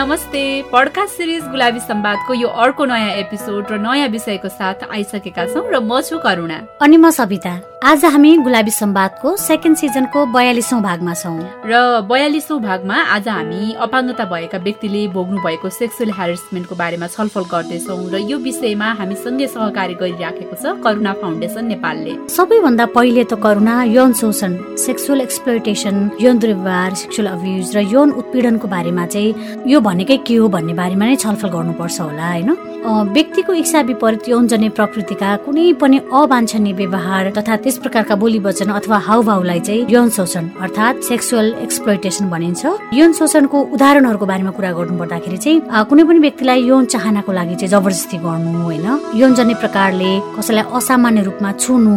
नमस्ते। Podcast series Gulabi सम्वादको यो अर्को नयाँ एपिसोड र नयाँ विषयको साथ आइसकेका छौँ र म छु करुणा। अनि म सविता। आज हामी गुलाबी सम्वादको सेकेन्ड सिजनको बयालिसौँ भागमा छौँ। र बयालिसौँ भागमा आज हामी अपाङ्गता भएका व्यक्तिले भोग्नु भएको सेक्सुअल हेरेसमेन्टको बारेमा छलफल गर्दैछौँ र यो विषयमा हामीसँगै सहकारी गरिराखेको छ करुणा फाउन्डेसन नेपालले। सबैभन्दा पहिले त करुणा यौन शोषण सेक्सुअल एक्सप्लोइटेसन यौन दुर्व्यवहार सेक्सुअल अब्युज र यौन उत्पीडनको बारेमा चाहिँ यो भनेकै के हो भन्ने बारेमा नै छलफल गर्नुपर्छ होला होइन? व्यक्तिको इच्छा विपरीत यौनजन्य प्रकृतिका कुनै पनि अवान्छनीय व्यवहार तथा त्यस प्रकारका बोली वचन अथवा हाउभाउलाई चाहिँ यौन शोषण अर्थात् सेक्सुअल एक्सप्लोइटेसन भनिन्छ। यौन शोषणको उदाहरणहरूको बारेमा कुरा गर्नु पर्दाखेरि चाहिँ कुनै पनि व्यक्तिलाई यौन चाहनाको लागि चाहिँ जबरजस्ती गर्नु होइन? यौनजन्य प्रकारले कसैलाई असामान्य रूपमा छुनु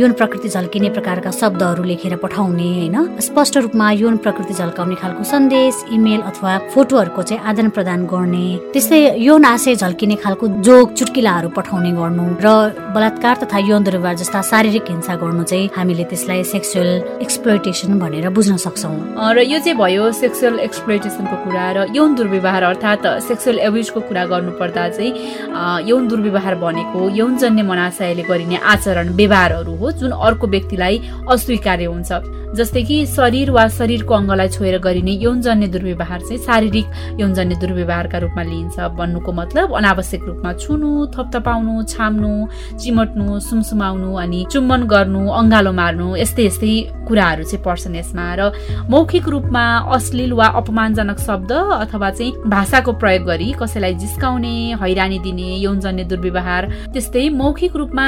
यौन प्रकृति झल्किने प्रकारका शब्दहरू लेखेर पठाउने होइन? स्पष्ट रूपमा यौन प्रकृति झल्काउने खालको सन्देश इमेल अथवा फोटोहरूको चाहिँ आदान प्रदान गर्ने त्यस्तै यौन आशय झल्किने खालको जोग चुटकिलाहरू पठाउने गर्नु र बलात्कार तथा यौन दुर्व्यवहार जस्ता शारीरिक हिंसा गर्नु चाहिँ हामीले त्यसलाई सेक्सुअल एक्सप्लोइटेसन भनेर बुझ्न सक्छौँ। र यो चाहिँ भयो सेक्सुअल एक्सप्लोइटेसनको कुरा र यौन दुर्व्यवहार अर्थात् सेक्सुअल एब्युजको कुरा गर्नुपर्दा चाहिँ यौन दुर्व्यवहार भनेको यौनजन्य मनाशयले गरिने आचरण व्यवहारहरू हो जुन अर्को व्यक्तिलाई अस्वीकार्य हुन्छ। जस्तै कि शरीर वा शरीरको अङ्गलाई छोएर गरिने यौनजन्य दुर्व्यवहार चाहिँ शारीरिक यौनजन्य दुर्व्यवहारका रूपमा लिइन्छ भन्नुको मतलब अनावश्यक रूपमा छुनु थपथपाउनु छाम्नु चिमट्नु सुमसुमाउनु अनि चुम्बन गर्नु अङ्गालो मार्नु यस्तै यस्तै कुराहरू चाहिँ पर्छन् यसमा। र मौखिक रूपमा अश्लील वा अपमानजनक शब्द अथवा चाहिँ भाषाको प्रयोग गरी कसैलाई जिस्काउने हैरानी दिने यौनजन्य दुर्व्यवहार त्यस्तै मौखिक रूपमा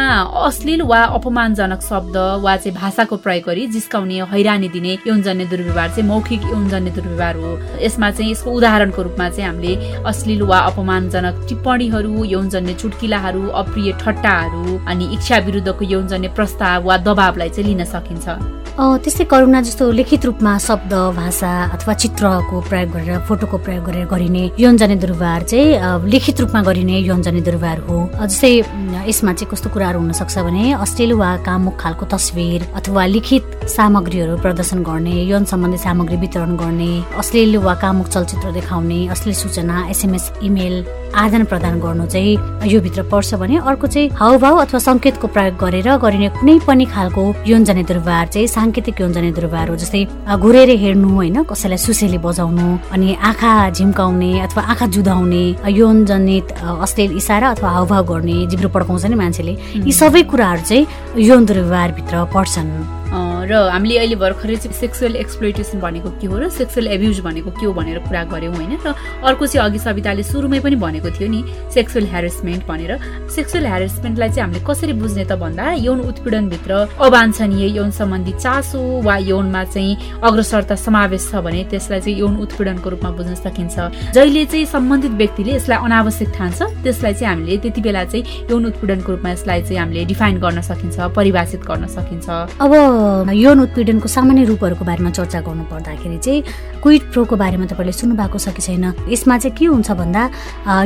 अश्लील वा अपमानजनक शब्द वा चाहिँ भाषाको प्रयोग गरी जिस्काउने हैरानी दिने यौनजन्य दुर्व्यवहार चाहिँ मौखिक यौनजन्य दुर्व्यवहार हो। यसमा चाहिँ यसको उदाहरणको रूपमा चाहिँ हामीले अश्लील वा अपमानजनक टिप्पणीहरू यौनजन्य चुटकिलाहरू अप्रिय ठट्टाहरू अनि इच्छा विरुद्धको यौनजन्य प्रस्ताव वा दबावलाई चाहिँ लिन सकिन्छ। त्यस्तै करुणा जस्तो लिखित रूपमा शब्द भाषा अथवा चित्रको प्रयोग गरेर फोटोको प्रयोग गरेर गरिने यौनजन्य दुर्व्यवहार चाहिँ लिखित रूपमा गरिने यौनजन्य दुर्व्यवहार हो। जस्तै यसमा चाहिँ कस्तो कुराहरू हुन सक्छ भने अश्लील वा कामुक खालको तस्विर अथवा लिखित सामग्रीहरू प्रदर्शन गर्ने यौन सम्बन्धी सामग्री वितरण गर्ने अश्लील वा कामुक चलचित्र देखाउने अश्लील सूचना एसएमएस इमेल आदान प्रदान गर्नु चाहिँ यो भित्र पर्छ भने अर्को चाहिँ हाउभाउ अथवा सङ्केतको प्रयोग गरेर गरिने कुनै पनि खालको यौनजन्य दुर्व्यवहार चाहिँ साङ्केतिक यौनजन्य दुर्व्यवहार हो जस्तै घुरेर हेर्नु होइन कसैलाई सुसेली बजाउनु अनि आँखा झिम्काउने अथवा आँखा जुधाउने यौनजनित अश्लील इसारा अथवा हाउभाउ गर्ने जिब्रो पड्काउँछ नि मान्छेले यी सबै कुराहरू चाहिँ यौन दुर्व्यवहारभित्र पर्छन्। र हामीले अहिले भर्खरै चाहिँ सेक्सुअल एक्सप्लोइटेसन भनेको के हो र सेक्सुअल एब्युज भनेको के हो भनेर कुरा गऱ्यौँ होइन र अर्को चाहिँ अघि सविताले सुरुमै पनि भनेको थियो नि सेक्सुअल हेरेसमेन्ट भनेर। सेक्सुअल हेरेसमेन्टलाई चाहिँ हामीले कसरी बुझ्ने त भन्दा यौन उत्पीडनभित्र अवान्छनीय यौन सम्बन्धी चासो वा यौनमा चाहिँ अग्रसरता समावेश छ भने त्यसलाई चाहिँ यौन उत्पीडनको रूपमा बुझ्न सकिन्छ। जहिले चाहिँ सम्बन्धित व्यक्तिले यसलाई अनावश्यक ठान्छ त्यसलाई चाहिँ हामीले त्यति बेला चाहिँ यौन उत्पीडनको रूपमा यसलाई चाहिँ हामीले डिफाइन गर्न सकिन्छ परिभाषित गर्न सकिन्छ। अब यौन उत्पीडनको सामान्य रूपहरूको बारेमा चर्चा गर्नु पर्दाखेरि चाहिँ क्विट प्रोको बारेमा तपाईँले सुन्नु भएको छ कि छैन? यसमा चाहिँ के हुन्छ भन्दा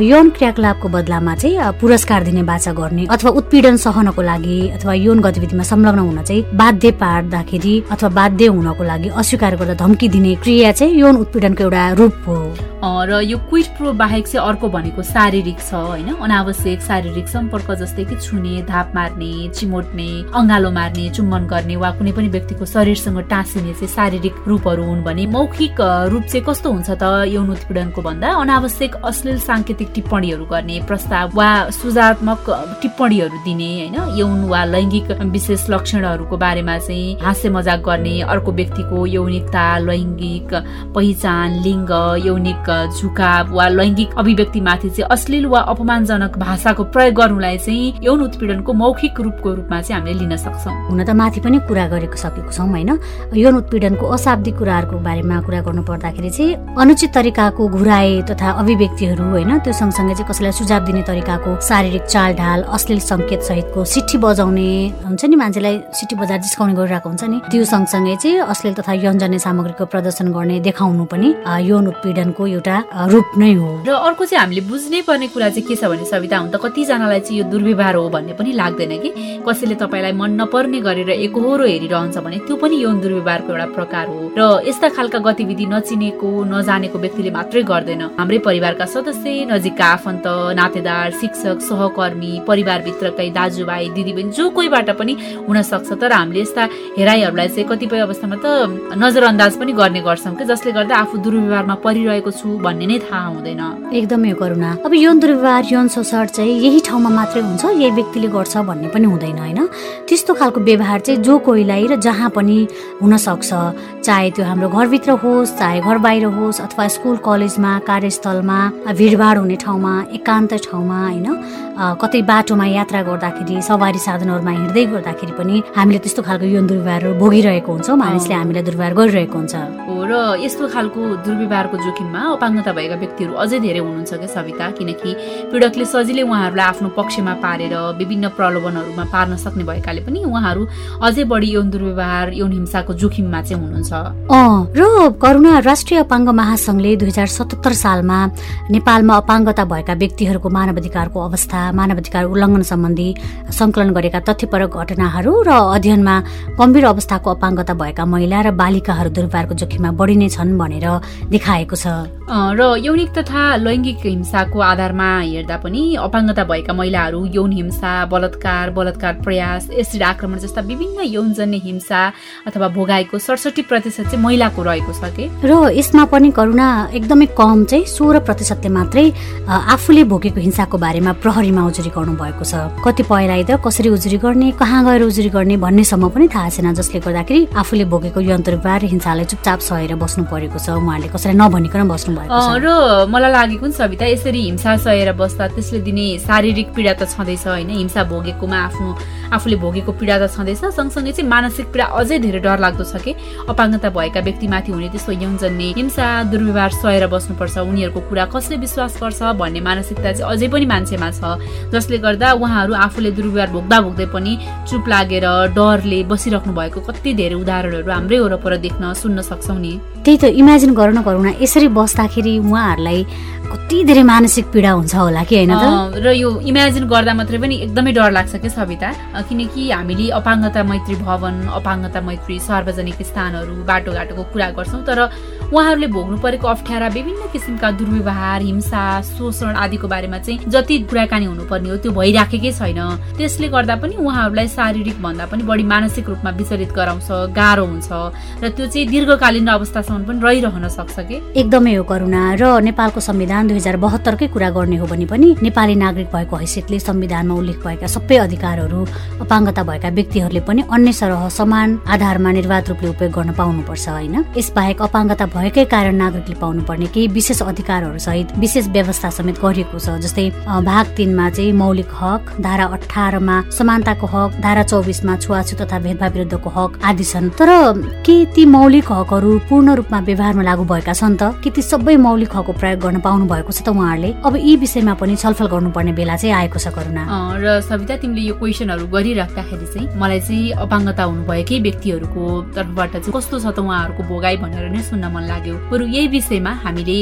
यौन क्रियाकलापको बदलामा चाहिँ पुरस्कार दिने बाचा गर्ने अथवा उत्पीडन सहनको लागि अथवा यौन गतिविधिमा संलग्न हुन चाहिँ बाध्य पार्दाखेरि अथवा बाध्य हुनको लागि अस्वीकार गर्दा धम्की दिने क्रिया चाहिँ यौन उत्पीडनको एउटा रूप हो। र यो क्विट प्रो बाहेक चाहिँ अर्को भनेको शारीरिक छ होइन? अनावश्यक शारीरिक सम्पर्क जस्तै कि छुने धाप मार्ने चिमोट्ने अङ्गालो मार्ने चुम्बन गर्ने वा कुनै पनि व्यक्तिको शरीरसँग टाँसिने चाहिँ शारीरिक रूपहरू हुन् भने मौखिक रूप चाहिँ कस्तो हुन्छ त? यौन उत्पीडनको भन्दा अनावश्यक अश्लील साङ्केतिक टिप्पणीहरू गर्ने प्रस्ताव वा सुझात्मक टिप्पणीहरू दिने होइन? यौन वा लैङ्गिक विशेष लक्षणहरूको बारेमा चाहिँ हास्य मजाक गर्ने अर्को व्यक्तिको यौनिकता लैङ्गिक पहिचान लिङ्ग यौनिक झुकाव वा लैङ्गिक अभिव्यक्तिमाथि चाहिँ अश्लील वा अपमानजनक भाषाको प्रयोग गर्नुलाई चाहिँ यौन उत्पीडनको मौखिक रूपको रूपमा चाहिँ हामीले लिन सक्छौँ। हुन त माथि पनि कुरा गरेको सकेको छौँ होइन? यौन उत्पीडनको अशाब्दिक कुराहरूको बारेमा कुरा गर्नु पर्दाखेरि चाहिँ अनुचित तरिकाको घुराए तथा अभिव्यक्तिहरू होइन? त्यो सँगसँगै चाहिँ कसैलाई सुझाव दिने तरिकाको शारीरिक चालढाल अश्लील सङ्केत सहितको सिठी बजाउने हुन्छ नि मान्छेलाई? सिठी बजाएर जिस्काउने गरिरहेको हुन्छ नि। त्यो सँगसँगै चाहिँ अश्लील तथा यौनजन्य सामग्रीको प्रदर्शन गर्ने देखाउनु पनि यौन उत्पीडनको एउटा रूप नै हो। र अर्को चाहिँ हामीले बुझ्नै पर्ने कुरा चाहिँ के छ भने सविता हुन त कतिजनालाई चाहिँ यो दुर्व्यवहार हो भन्ने पनि लाग्दैन कि? कसैले तपाईँलाई मन नपर्ने गरेर एकहोरो हेरिरहन्छ रहन्छ भने त्यो पनि यौन दुर्व्यवहारको एउटा प्रकार हो। र यस्ता खालका गतिविधि नचिनेको नजानेको व्यक्तिले मात्रै गर्दैन। हाम्रै परिवारका सदस्य नजिकका आफन्त नातेदार शिक्षक सहकर्मी परिवारभित्रकै दाजुभाइ दिदीबहिनी जो कोहीबाट पनि हुन सक्छ। तर हामीले यस्ता हेराइहरूलाई चाहिँ कतिपय अवस्थामा त नजरअन्दाज पनि गर्ने गर्छौँ कि जसले गर्दा आफू दुर्व्यवहारमा परिरहेको छु भन्ने नै थाहा हुँदैन। एकदमै करुणा। अब यौन दुर्व्यवहार यौन शोषण चाहिँ यही ठाउँमा मात्रै हुन्छ यही व्यक्तिले गर्छ भन्ने पनि हुँदैन होइन? त्यस्तो खालको व्यवहार चाहिँ जो कोहीलाई र जहाँ पनि हुनसक्छ चाहे त्यो हाम्रो घरभित्र होस् चाहे घर बाहिर होस् अथवा स्कुल कलेजमा कार्यस्थलमा भिडभाड हुने ठाउँमा एकान्त ठाउँमा होइन? कतै बाटोमा यात्रा गर्दाखेरि सवारी साधनहरूमा हिँड्दै गर्दाखेरि पनि हामीले त्यस्तो खालको यौन दुर्व्यवहारहरू भोगिरहेको हुन्छौँ। मानिसले हामीलाई दुर्व्यवहार गरिरहेको हुन्छ। हो र यस्तो खालको दुर्व्यवहारको जोखिममा अपाङ्गता भएका व्यक्तिहरू अझै धेरै हुनुहुन्छ क्या सविता किनकि पीडकले सजिलै उहाँहरूलाई आफ्नो पक्षमा पारेर विभिन्न प्रलोभनहरूमा पार्न सक्ने भएकाले पनि उहाँहरू अझै बढी यौन दुर्व्यवहार यौन हिंसाको जोखिममा चाहिँ हुनुहुन्छ। र करुणा राष्ट्रिय अपाङ्ग महासङ्घले दुई हजार सतहत्तर सालमा नेपालमा अपाङ्गता भएका व्यक्तिहरूको मानवाधिकारको अवस्था मानवाधिकार उल्लङ्घन सम्बन्धी संकलन गरेका तथ्यपरक घटनाहरू र अध्ययनमा गम्भीर अवस्थाको अपाङ्गता भएका महिला र बालिकाहरू दुर्व्यवहारको जोखिममा बढी नै छन् भनेर देखाएको छ। र यौनिक तथा लैङ्गिक हिंसाको आधारमा हेर्दा पनि अपाङ्गता भएका महिलाहरू यौन हिंसा बलात्कार बलात्कार प्रयास एसिड आक्रमण जस्ता विभिन्न यौनजन्य हिंसा अथवा भोगाईको सडसठी प्रतिशत चाहिँ महिलाको रहेको छ कि? र यसमा पनि करुणा एकदमै कम चाहिँ सोह्र प्रतिशतले मात्रै आफूले भोगेको हिंसाको बारेमा प्रहरीमा उजुरी गर्नु भएको छ कतिपयलाई त कसरी उजुरी गर्ने कहाँ गएर उजुरी गर्ने भन्नेसम्म पनि थाहा छैन जसले गर्दाखेरि आफूले भोगेको यन्त्रव्यवहार हिंसालाई चुपचाप सहेर बस्नु परेको छ। उहाँहरूले कसैलाई नभनिकन बस्नु र मलाई लागेको नि सविता यसरी हिंसा सहेर बस्दा त्यसले दिने शारीरिक पीडा त छँदैछ होइन? हिंसा भोगेकोमा आफ्नो आफूले भोगेको पीडा त छँदैछ। सँगसँगै चाहिँ मानसिक पीडा अझै धेरै डर लाग्दो छ कि अपाङ्गता भएका व्यक्तिमाथि हुने त्यस्तो यौनजन्य हिंसा दुर्व्यवहार सहेर बस्नुपर्छ। उनीहरूको कुरा कसले विश्वास गर्छ भन्ने मानसिकता चाहिँ अझै पनि मान्छेमा छ जसले गर्दा उहाँहरू आफूले दुर्व्यवहार भोग्दा भोग्दै पनि चुप लागेर डरले बसिराख्नु भएको कति धेरै उदाहरणहरू हाम्रै वरपर देख्न सुन्न सक्छौँ नि। त्यही त इमेजिन गर्न गरौँ न यसरी बस्दाखेरि उहाँहरूलाई कति धेरै मानसिक पीडा हुन्छ होला कि होइन र यो इमेजिन गर्दा मात्रै पनि एकदमै डर लाग्छ कि सविता? किनकि हामीले अपाङ्गता मैत्री भवन अपाङ्गता मैत्री सार्वजनिक स्थानहरू बाटोघाटोको कुरा गर्छौँ तर उहाँहरूले भोग्नु परेको अप्ठ्यारा विभिन्न किसिमका दुर्व्यवहार हिंसा शोषण आदिको बारेमा चाहिँ जति कुराकानी हुनुपर्ने हो त्यो भइराखेकै छैन। त्यसले गर्दा पनि उहाँहरूलाई शारीरिक भन्दा पनि बढी मानसिक रूपमा विचलित गराउँछ गाह्रो हुन्छ र त्यो चाहिँ दीर्घकालीन अवस्थासम्म पनि रहिरहन सक्छ कि? एकदमै हो करुणा र नेपालको संविधान दुई हजार बहत्तरकै कुरा गर्ने हो भने पनि नेपाली नागरिक भएको हैसियतले संविधानमा उल्लेख भएका सबै अधिकारहरू अपाङ्गता भएका व्यक्तिहरूले पनि अन्य सरह समान आधारमा निर्वाध रूपले उपयोग गर्न पाउनुपर्छ होइन? यसबाहेक अपाङ्गता भएकै कारण नागरिकले पाउनुपर्ने केही विशेष अधिकारहरू सहित विशेष व्यवस्था समेत गरिएको छ जस्तै भाग तिनमा चाहिँ मौलिक हक धारा अठारमा समानताको हक धारा चौबिसमा छुवाछुत तथा भेदभाव विरुद्धको हक आदि छन्। तर के ती मौलिक हकहरू पूर्ण रूपमा व्यवहारमा लागू भएका छन् त? के ती सबै मौलिक हकको प्रयोग गर्न पाउनु भएको छ त उहाँहरूले? अब यी विषयमा पनि छलफल गर्नुपर्ने बेला चाहिँ आएको छ करुणा। र सविता तिमीले यो क्वेसनहरू गरिराख्दाखेरि चाहिँ मलाई चाहिँ अपाङ्गता हुनुभएकै व्यक्तिहरूको तर्फबाट चाहिँ कस्तो छ त उहाँहरूको भोगाई भनेर नै सुन्न मन लाग्यो। बरु यही विषयमा हामीले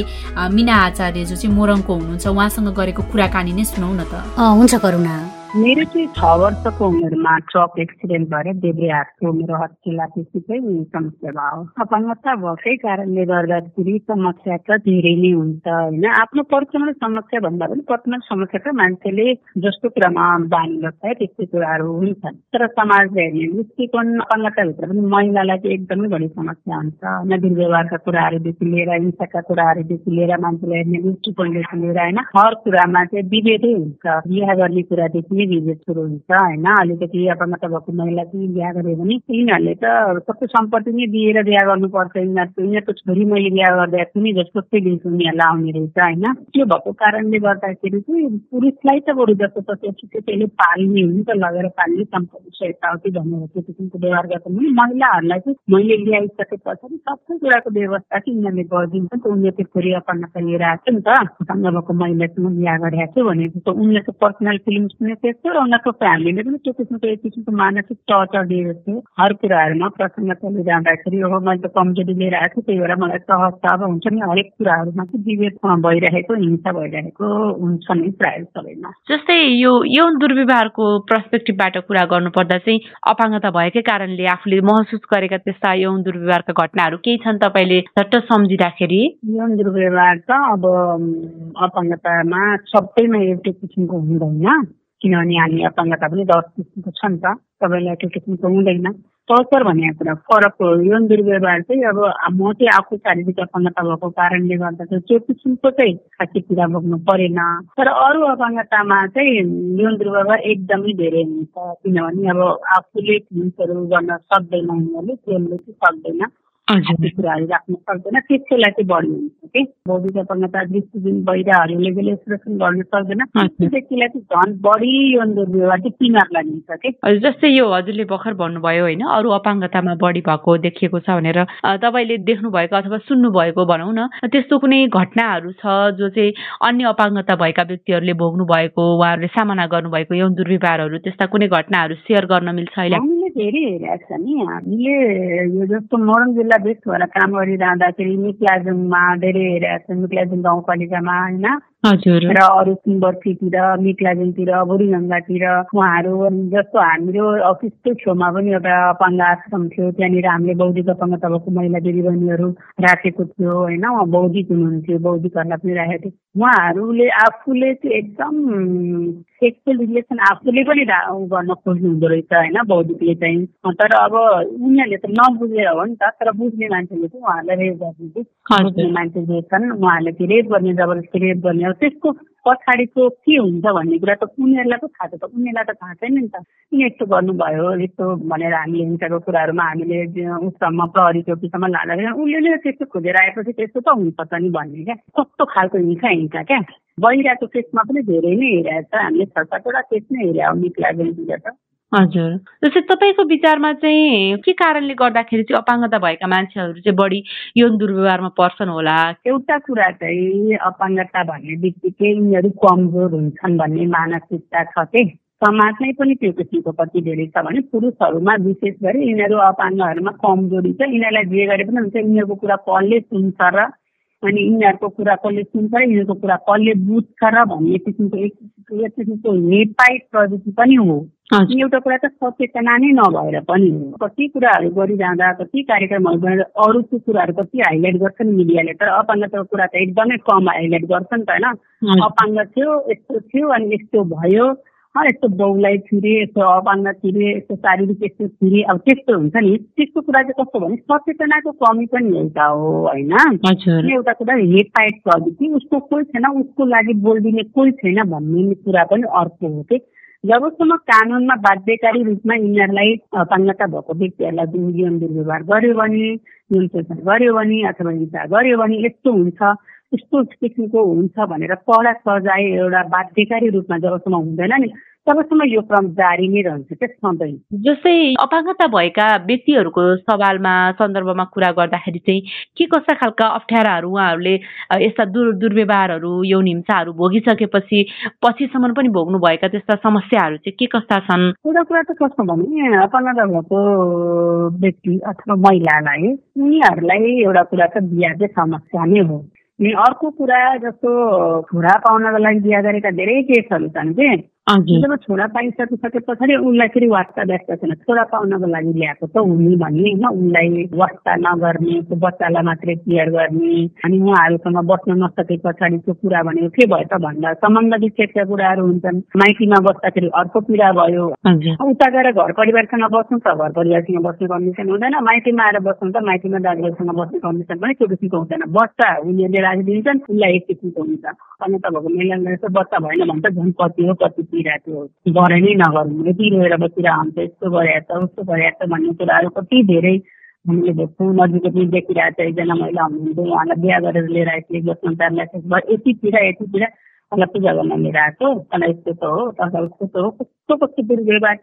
मिना आचार्य जो चाहिँ मोरङको हुनुहुन्छ उहाँसँग गरेको कुराकानी नै सुनौ न त। हुन्छ करुणा। मेरो चाहिँ छ वर्षको उमेरमा ट्रक एक्सिडेन्ट भएर देब्रे हातको मेरो हत्केलादेखि समस्या भयो। अपाङ्गता भएकै कारणले गर्दाखेरि समस्या त धेरै नै हुन्छ होइन? आफ्नो पर्सनल समस्या भन्दा पनि पर्सनल समस्या त मान्छेले जस्तो कुरामा बानी छ त्यस्तै कुराहरू हुन्छन्। तर समाज हेर्ने दृष्टिकोण अपाङ्गताभित्र पनि महिलालाई चाहिँ एकदमै बढी समस्या हुन्छ। होइन दुर्व्यवहारका कुराहरूदेखि लिएर हिंसाका कुराहरूदेखि लिएर मान्छेलाई हेर्ने दृष्टिकोणदेखि लिएर होइन? हर कुरामा चाहिँ विभेदै हुन्छ। बिहा गर्ने कुरादेखि विभेद सुरु हुन्छ होइन? अलिकति अपङ्गता भएको महिला चाहिँ बिहा गर्यो भने यिनीहरूले त कस्तो सम्पत्ति नै दिएर बिहा गर्नुपर्छ यिनीहरूको यिनीहरूको छोरी मैले बिहा गर्दा छु जस्तो चाहिँ दिन्छु उनीहरूलाई आउने रहेछ होइन? त्यो भएको कारणले गर्दाखेरि चाहिँ पुरुषलाई त बरु जस्तो तसो त्यसैले पाल्ने हो नि त लगेर पाल्ने सम्पत्ति यताउति भनेर त्यो किसिमको व्यवहार गर्छ भने महिलाहरूलाई चाहिँ मैले ल्याइसके पछाडि सबै कुराको व्यवस्था चाहिँ यिनीहरूले गरिदिन्छ नि त। उनले त्यो छोरी अपङ्गता लिएर आएको नि त। भएको महिलासँग बिहा गरेको छु भने उनले त पर्सनल फिल्म सुनेको त्यस्तो र उनीहरूको फ्यामिलीले पनि त्यो किसिमको एक किसिमको मानसिक टर्चर दिएको थियो हर कुराहरूमा प्रसङ्ग चलिरहँदाखेरि हो मैले त कमजोरी लिएर आएको थिएँ त्यही भएर मलाई सहजता अब हुन्छ नि हरेक कुराहरूमा चाहिँ विभेद भइरहेको हिंसा भइरहेको हुन्छ नि प्रायः सबैमा जस्तै यो यौन दुर्व्यवहारको पर्सपेक्टिभबाट कुरा गर्नुपर्दा चाहिँ अपाङ्गता भएकै कारणले आफूले महसुस गरेका त्यस्ता यौन दुर्व्यवहारका घटनाहरू केही छन् तपाईँले झट्ट सम्झिँदाखेरि यौन दुर्व्यवहार त अब अपाङ्गतामा सबैमा एउटै किसिमको हुँदैन। किनभने हामी अपाङ्गता पनि दस किसिमको छ नि त। सबैलाई त्यो किसिमको हुँदैन। टर्चर भनेको कुरा फरक हो यौन दुर्व्यवहार चाहिँ अब म चाहिँ आफू शारीरिक अपाङ्गता भएको कारणले गर्दा चाहिँ त्यो किसिमको चाहिँ खासै पीडा भोग्नु परेन। तर अरू अपाङ्गतामा चाहिँ यौन दुर्व्यवहार एकदमै धेरै हुन्छ। किनभने अब आफूले फिल्सहरू गर्न सक्दैन उनीहरूले त्यसले चाहिँ सक्दैन। कुराहरू राख्न सक्दैन त्यसको लागि चाहिँ बढी हुन्छ कि बौद्धिक अपङ्गता दृष्टिबिन बहिराहरूले पनि एक्सप्रेसन गर्न सक्दैन। त्यो व्यक्तिलाई चाहिँ झन् बढी यौन दुर्व्यवहार चाहिँ तिमीहरूलाई मिल्छ कि जस्तै यो हजुरले भर्खर भन्नुभयो होइन अरू अपाङ्गतामा बढी भएको देखिएको छ भनेर तपाईँले देख्नु भएको अथवा सुन्नु भएको भनौँ न त्यस्तो कुनै घटनाहरू छ जो चाहिँ अन्य अपाङ्गता भएका व्यक्तिहरूले भोग्नु भएको उहाँहरूले सामना गर्नुभएको यौन दुर्व्यवहारहरू त्यस्ता कुनै घटनाहरू सेयर गर्न मिल्छ अहिले? धेरै हेरेको छ नि हामीले यो जस्तो मोरङ जिल्ला बेस्ट भएर काम गरिरहँदाखेरि मिक्लाजुङमा धेरै हेरेका छन् मिक्लाजुङ गाउँपालिकामा होइन र अरू सिम्बर्सीतिर मिक्लाजुङतिर बुढीगङ्गातिर उहाँहरू जस्तो हाम्रो अफिसकै छेउमा पनि एउटा अपाङ्ग आश्रम थियो त्यहाँनिर हामीले बौद्धिक अपाङ्गता भएको महिला दिदीबहिनीहरू राखेको थियो होइन उहाँ बौद्धिक हुनुहुन्थ्यो बौद्धिकहरूलाई पनि राखेको थियो उहाँहरूले आफूले चाहिँ एकदम सेक्सुअल रिलेसन आफूले पनि गर्न खोज्नु हुँदो रहेछ होइन बौद्धिकले चाहिँ। तर अब उनीहरूले त नबुझेर हो नि त तर बुझ्ने मान्छेले चाहिँ उहाँहरूलाई रेप गर्ने बुझ्ने मान्छे जे छन् उहाँहरूले चाहिँ रेप गर्ने जबरजस्ती रेप गर्ने त्यसको पछाडिको के हुन्छ भन्ने कुरा त उनीहरूलाई पो थाहा छ त। उनीहरूलाई त थाहा छैन नि त। यस्तो गर्नुभयो यस्तो भनेर हामीले हिंसाको कुराहरूमा हामीले उसम्म प्रहरी चौकीसम्म लाँदाखेरि उसले त्यस्तो खोजेर आएपछि त्यस्तो त हुन्छ त नि भन्ने क्या। कस्तो खालको हिंसा हिंसा क्या? बहिराको केसमा पनि धेरै नै हेरेको छ। हामीले छ सातवटा केस नै हेरे हो निक्ला त। हजुर। जस्तै तपाईँको विचारमा चाहिँ के कारणले गर्दाखेरि चाहिँ अपाङ्गता भएका मान्छेहरू चाहिँ बढी यौन दुर्व्यवहारमा पर्छन् होला? एउटा कुरा चाहिँ अपाङ्गता भन्ने बित्तिकै यिनीहरू कमजोर हुन्छन् भन्ने मानसिकता छ कि? समाजमै पनि त्यो किसिमको कति धेरै छ भने पुरुषहरूमा विशेष गरी यिनीहरू अपाङ्गहरूमा कमजोरी छ। यिनीहरूलाई जे गरे पनि हुन्छ। यिनीहरूको कुरा कसले सुन्छ र अनि यिनीहरूको कुरा कसले सुन्छ र यिनीहरूको कुरा कसले बुझ्छ र भन्ने किसिमको एक किसिमको हेपाइट प्रवृत्ति पनि हो। एउटा कुरा त सचेतना नै नभएर पनि कति कुराहरू गरिरहँदा कति कार्यक्रमहरू गरेर अरूको कुराहरू कति हाइलाइट गर्छन् मिडियाले तर अपाङ्गताको कुरा त एकदमै कम हाइलाइट गर्छन् त होइन। अपाङ्ग थियो यस्तो थियो अनि यस्तो भयो। यस्तो बाउलाई छिरे यस्तो अपाङ्ग छिरे यस्तो शारीरिक यस्तो छिरे अब त्यस्तो हुन्छ नि। त्यस्तो कुरा चाहिँ कस्तो भने सचेतनाको कमी पनि एउटा हो होइन। एउटा कुरा हेपाइट प्रवृत्ति उसको कोही छैन उसको लागि बोलिदिने कोही छैन भन्ने कुरा पनि अर्को हो कि जबसम्म कानुनमा बाध्यकारी रूपमा यिनीहरूलाई अपाङ्गता भएको व्यक्तिहरूलाई जीवन दुर्व्यवहार गर्यो भने जुन शोषण गर्यो भने अथवा हिंसा गर्यो भने यस्तो हुन्छ यस्तो किसिमको हुन्छ भनेर कडा सजाय एउटा बाध्यकारी रूपमा जबसम्म हुँदैन नि। तबसम्म यो क्रम जारी नै रहन्छ क्या सधैँ जस्तै अपाङ्गता भएका व्यक्तिहरूको सवालमा सन्दर्भमा कुरा गर्दाखेरि चाहिँ के कस्ता खालका अप्ठ्याराहरू उहाँहरूले यस्ता दुर् दुर्व्यवहारहरू यौन हिंसाहरू भोगिसकेपछि पछिसम्म पनि भोग्नु भएका त्यस्ता समस्याहरू चाहिँ के कस्ता छन्? एउटा कुरा त कस्तो भने अपाङ्गता भएको व्यक्ति अथवा महिलालाई उनीहरूलाई एउटा कुरा त बिहा चाहिँ समस्या नै हो। अनि अर्को कुरा जस्तो छोरा पाउनको लागि बिहा गरेका धेरै केसहरू छन् कि जब छोरा पाइसकिसके पछाडि उसलाई फेरि वास्ता व्यस्त छैन। छोरा पाउनको लागि ल्याएको त हुने भन्ने होइन। उसलाई वास्ता नगर्ने त्यो बच्चालाई मात्रै केयर गर्ने। अनि उहाँहरूसँग बस्न नसके पछाडिको कुरा भनेको के भयो त भन्दा सम्बन्ध विच्छेदका कुराहरू हुन्छन्। माइतीमा बस्दाखेरि अर्को पीडा भयो। उता गएर घर परिवारसँग बस्नु त घर परिवारसँग बस्ने कन्डिसन हुँदैन। माइतीमा आएर बस्नु त माइतीमा दाजुभाइसँग बस्ने कन्डिसन पनि त्यो किसिमको हुँदैन। बच्चा उनीहरूले राखिदिन्छन्। उसलाई एक किसिमको हुन्छ। अनि तपाईँको मिलन बच्चा भएन भने त झन् कति हो कति बसिरहेको गरे नै नगरौँ यति रोएर बसिरहन्छ यस्तो गरेर त उस्तो गरेर त भन्ने कुराहरू कति धेरै हामीले भेट्छौँ नजिकै पनि देखिरहेको छ एकजना महिला हुनुहुन्थ्यो उहाँलाई बिहा गरेर लिएर आइसकेको संसारलाई यति पीडा यति पीडा मलाई पूजा गर्न लिएर आएको तँलाई यस्तो त हो तँलाई उस्तो त हो कस्तो कस्तो दुर्व्यवहार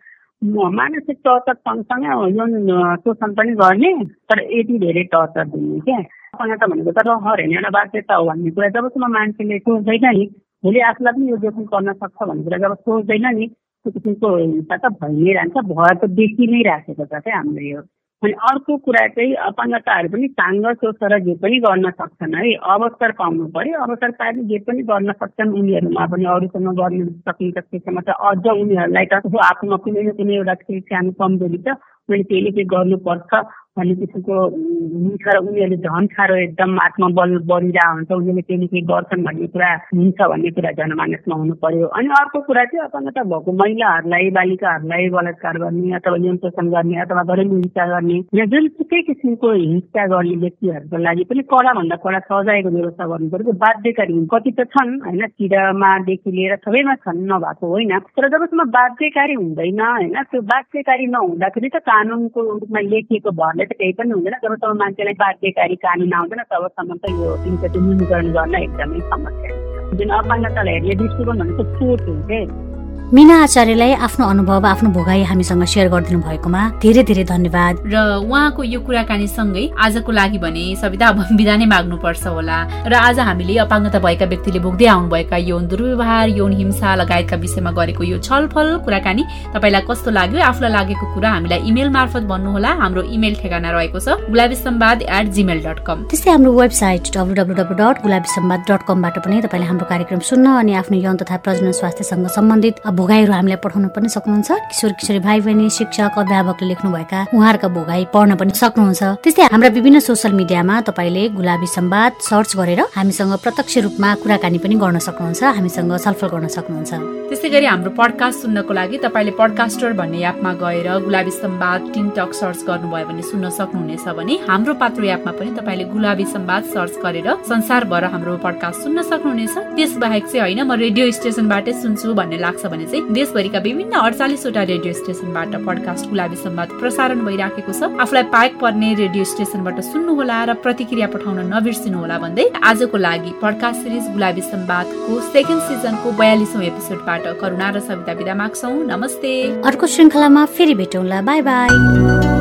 मानसिक टर्चर सँगसँगै यौन शोषण पनि गर्ने तर यति धेरै टर्चर दिने क्या त भनेको त रहर होइन एउटा बाध्यता हो भन्ने कुरा जबसम्म मान्छेले सोच्दैन नि भोलि आफूलाई पनि यो जोखिम गर्न सक्छ भन्ने कुरा जब सोच्दैन नि। किसिमको हिंसा त भइ नै रहन्छ भएर त देखि नै राखेको छ क्या हाम्रो यो। अनि अर्को कुरा चाहिँ अपाङ्गताहरू पनि साङ्ग सोचेर जे पनि गर्न सक्छन् है। अवसर पाउनु पर्यो। अवसर पाएर जे पनि गर्न सक्छन् उनीहरूमा पनि अरूसँग गर्न सकिन्छ त्यसमा त अझ उनीहरूलाई त आफूमा कुनै न कुनै एउटा सानो कमजोरी छ। मैले त्यसले चाहिँ गर्नुपर्छ। किसिमको हुन्छ र उनीहरूले झन् साह्रो एकदम आत्मबल बढिरहेको हुन्छ। उनीहरूले केही केही गर्छन् भन्ने कुरा हुन्छ भन्ने कुरा जनमानसमा हुनु पर्यो। अनि अर्को कुरा चाहिँ अपाङ्गता भएको महिलाहरूलाई बालिकाहरूलाई बलात्कार गर्ने अथवा यौन शोषण गर्ने अथवा घरेलु हिंसा गर्ने या जुनसुकै किसिमको हिंसा गर्ने व्यक्तिहरूको लागि पनि कडाभन्दा कडा सजायको व्यवस्था गर्नु पऱ्यो। बाध्यकारी कति त छन् होइन किरामादेखि लिएर सबैमा छन् नभएको होइन। तर जबसम्म बाध्यकारी हुँदैन होइन त्यो बाध्यकारी नहुँदाखेरि त कानुनको रूपमा लेखिएको भरले त केही पनि हुँदैन। जबसम्म मान्छेलाई बाध्यकारी कानुन आउँदैन तबसम्म त यो तिनचोटि न्यूनीकरण गर्न एकदमै समस्या जुन अपाङ्गतालाई हेर्ने दृष्टिकोण भनेको सोच हुन्छ मिना आचार्यलाई आफ्नो अनुभव आफ्नो भोगाई हामीसँग सेयर गरिदिनु भएकोमा धेरै धेरै धन्यवाद। र उहाँको यो कुराकानी सँगै आजको लागि भने सविता अब बिदा नै माग्नु पर्छ होला। र आज हामीले अपाङ्गता भएका व्यक्तिले भोग्दै आउनुभएका यौन दुर्व्यवहार यौन हिंसा लगायतका विषयमा गरेको यो छलफल कुराकानी तपाईँलाई कस्तो लाग्यो आफूलाई लागेको कुरा हामीलाई इमेल मार्फत भन्नुहोला। हाम्रो इमेल ठेगाना रहेको छ Gulabi Sambad at Gmail dot com त्यस्तै हाम्रो website W W W dot Gulabi Sambad dot कमबाट पनि तपाईँले हाम्रो कार्यक्रम सुन्न अनि आफ्नो यौन तथा प्रजनन स्वास्थ्यसँग सम्बन्धित भोगाईहरू हामीलाई पठाउन पनि सक्नुहुन्छ। किशोर किशोरी भाइ बहिनी शिक्षक अध्यापकले लेख्नुभएका उहाँहरूका भोगाई पढ्न पनि सक्नुहुन्छ। त्यस्तै हाम्रा विभिन्न सोसियल मिडियामा तपाईँले गुलाबी सम्वाद सर्च गरेर हामीसँग प्रत्यक्ष रूपमा कुराकानी पनि गर्न सक्नुहुन्छ हामीसँग छलफल गर्न सक्नुहुन्छ। त्यस्तै गरी हाम्रो पडकास्ट सुन्नको लागि तपाईँले पडकास्टर भन्ने एपमा गएर गुलाबी सम्वाद टिकटक सर्च गर्नुभयो भने सुन्न सक्नुहुनेछ भने हाम्रो पात्रो एपमा पनि तपाईँले गुलाबी सम्वाद सर्च गरेर संसारभर हाम्रो पडकास्ट सुन्न सक्नुहुनेछ। त्यस बाहेक चाहिँ होइन म रेडियो स्टेसनबाटै सुन्छु भन्ने लाग्छ भने चाहिँ देशभरिका विभिन्न अडचालिसवटा रेडियो स्टेसनबाट पडकास्ट गुलाबी सम्वाद प्रसारण भइराखेको छ। आफूलाई पाएक पर्ने रेडियो स्टेसनबाट सुन्नुहोला र प्रतिक्रिया पठाउन नबिर्सिनुहोला भन्दै आजको लागि पडकास्ट सिरिज गुलाबी सम्वादको सेकेन्ड सिजनको बयालिसौँ एपिसोडबाट करुणा र सविता विदा माग्छौ। नमस्ते। अर्को श्रृङ्खलामा फेरि भेटौँला। Bye bye.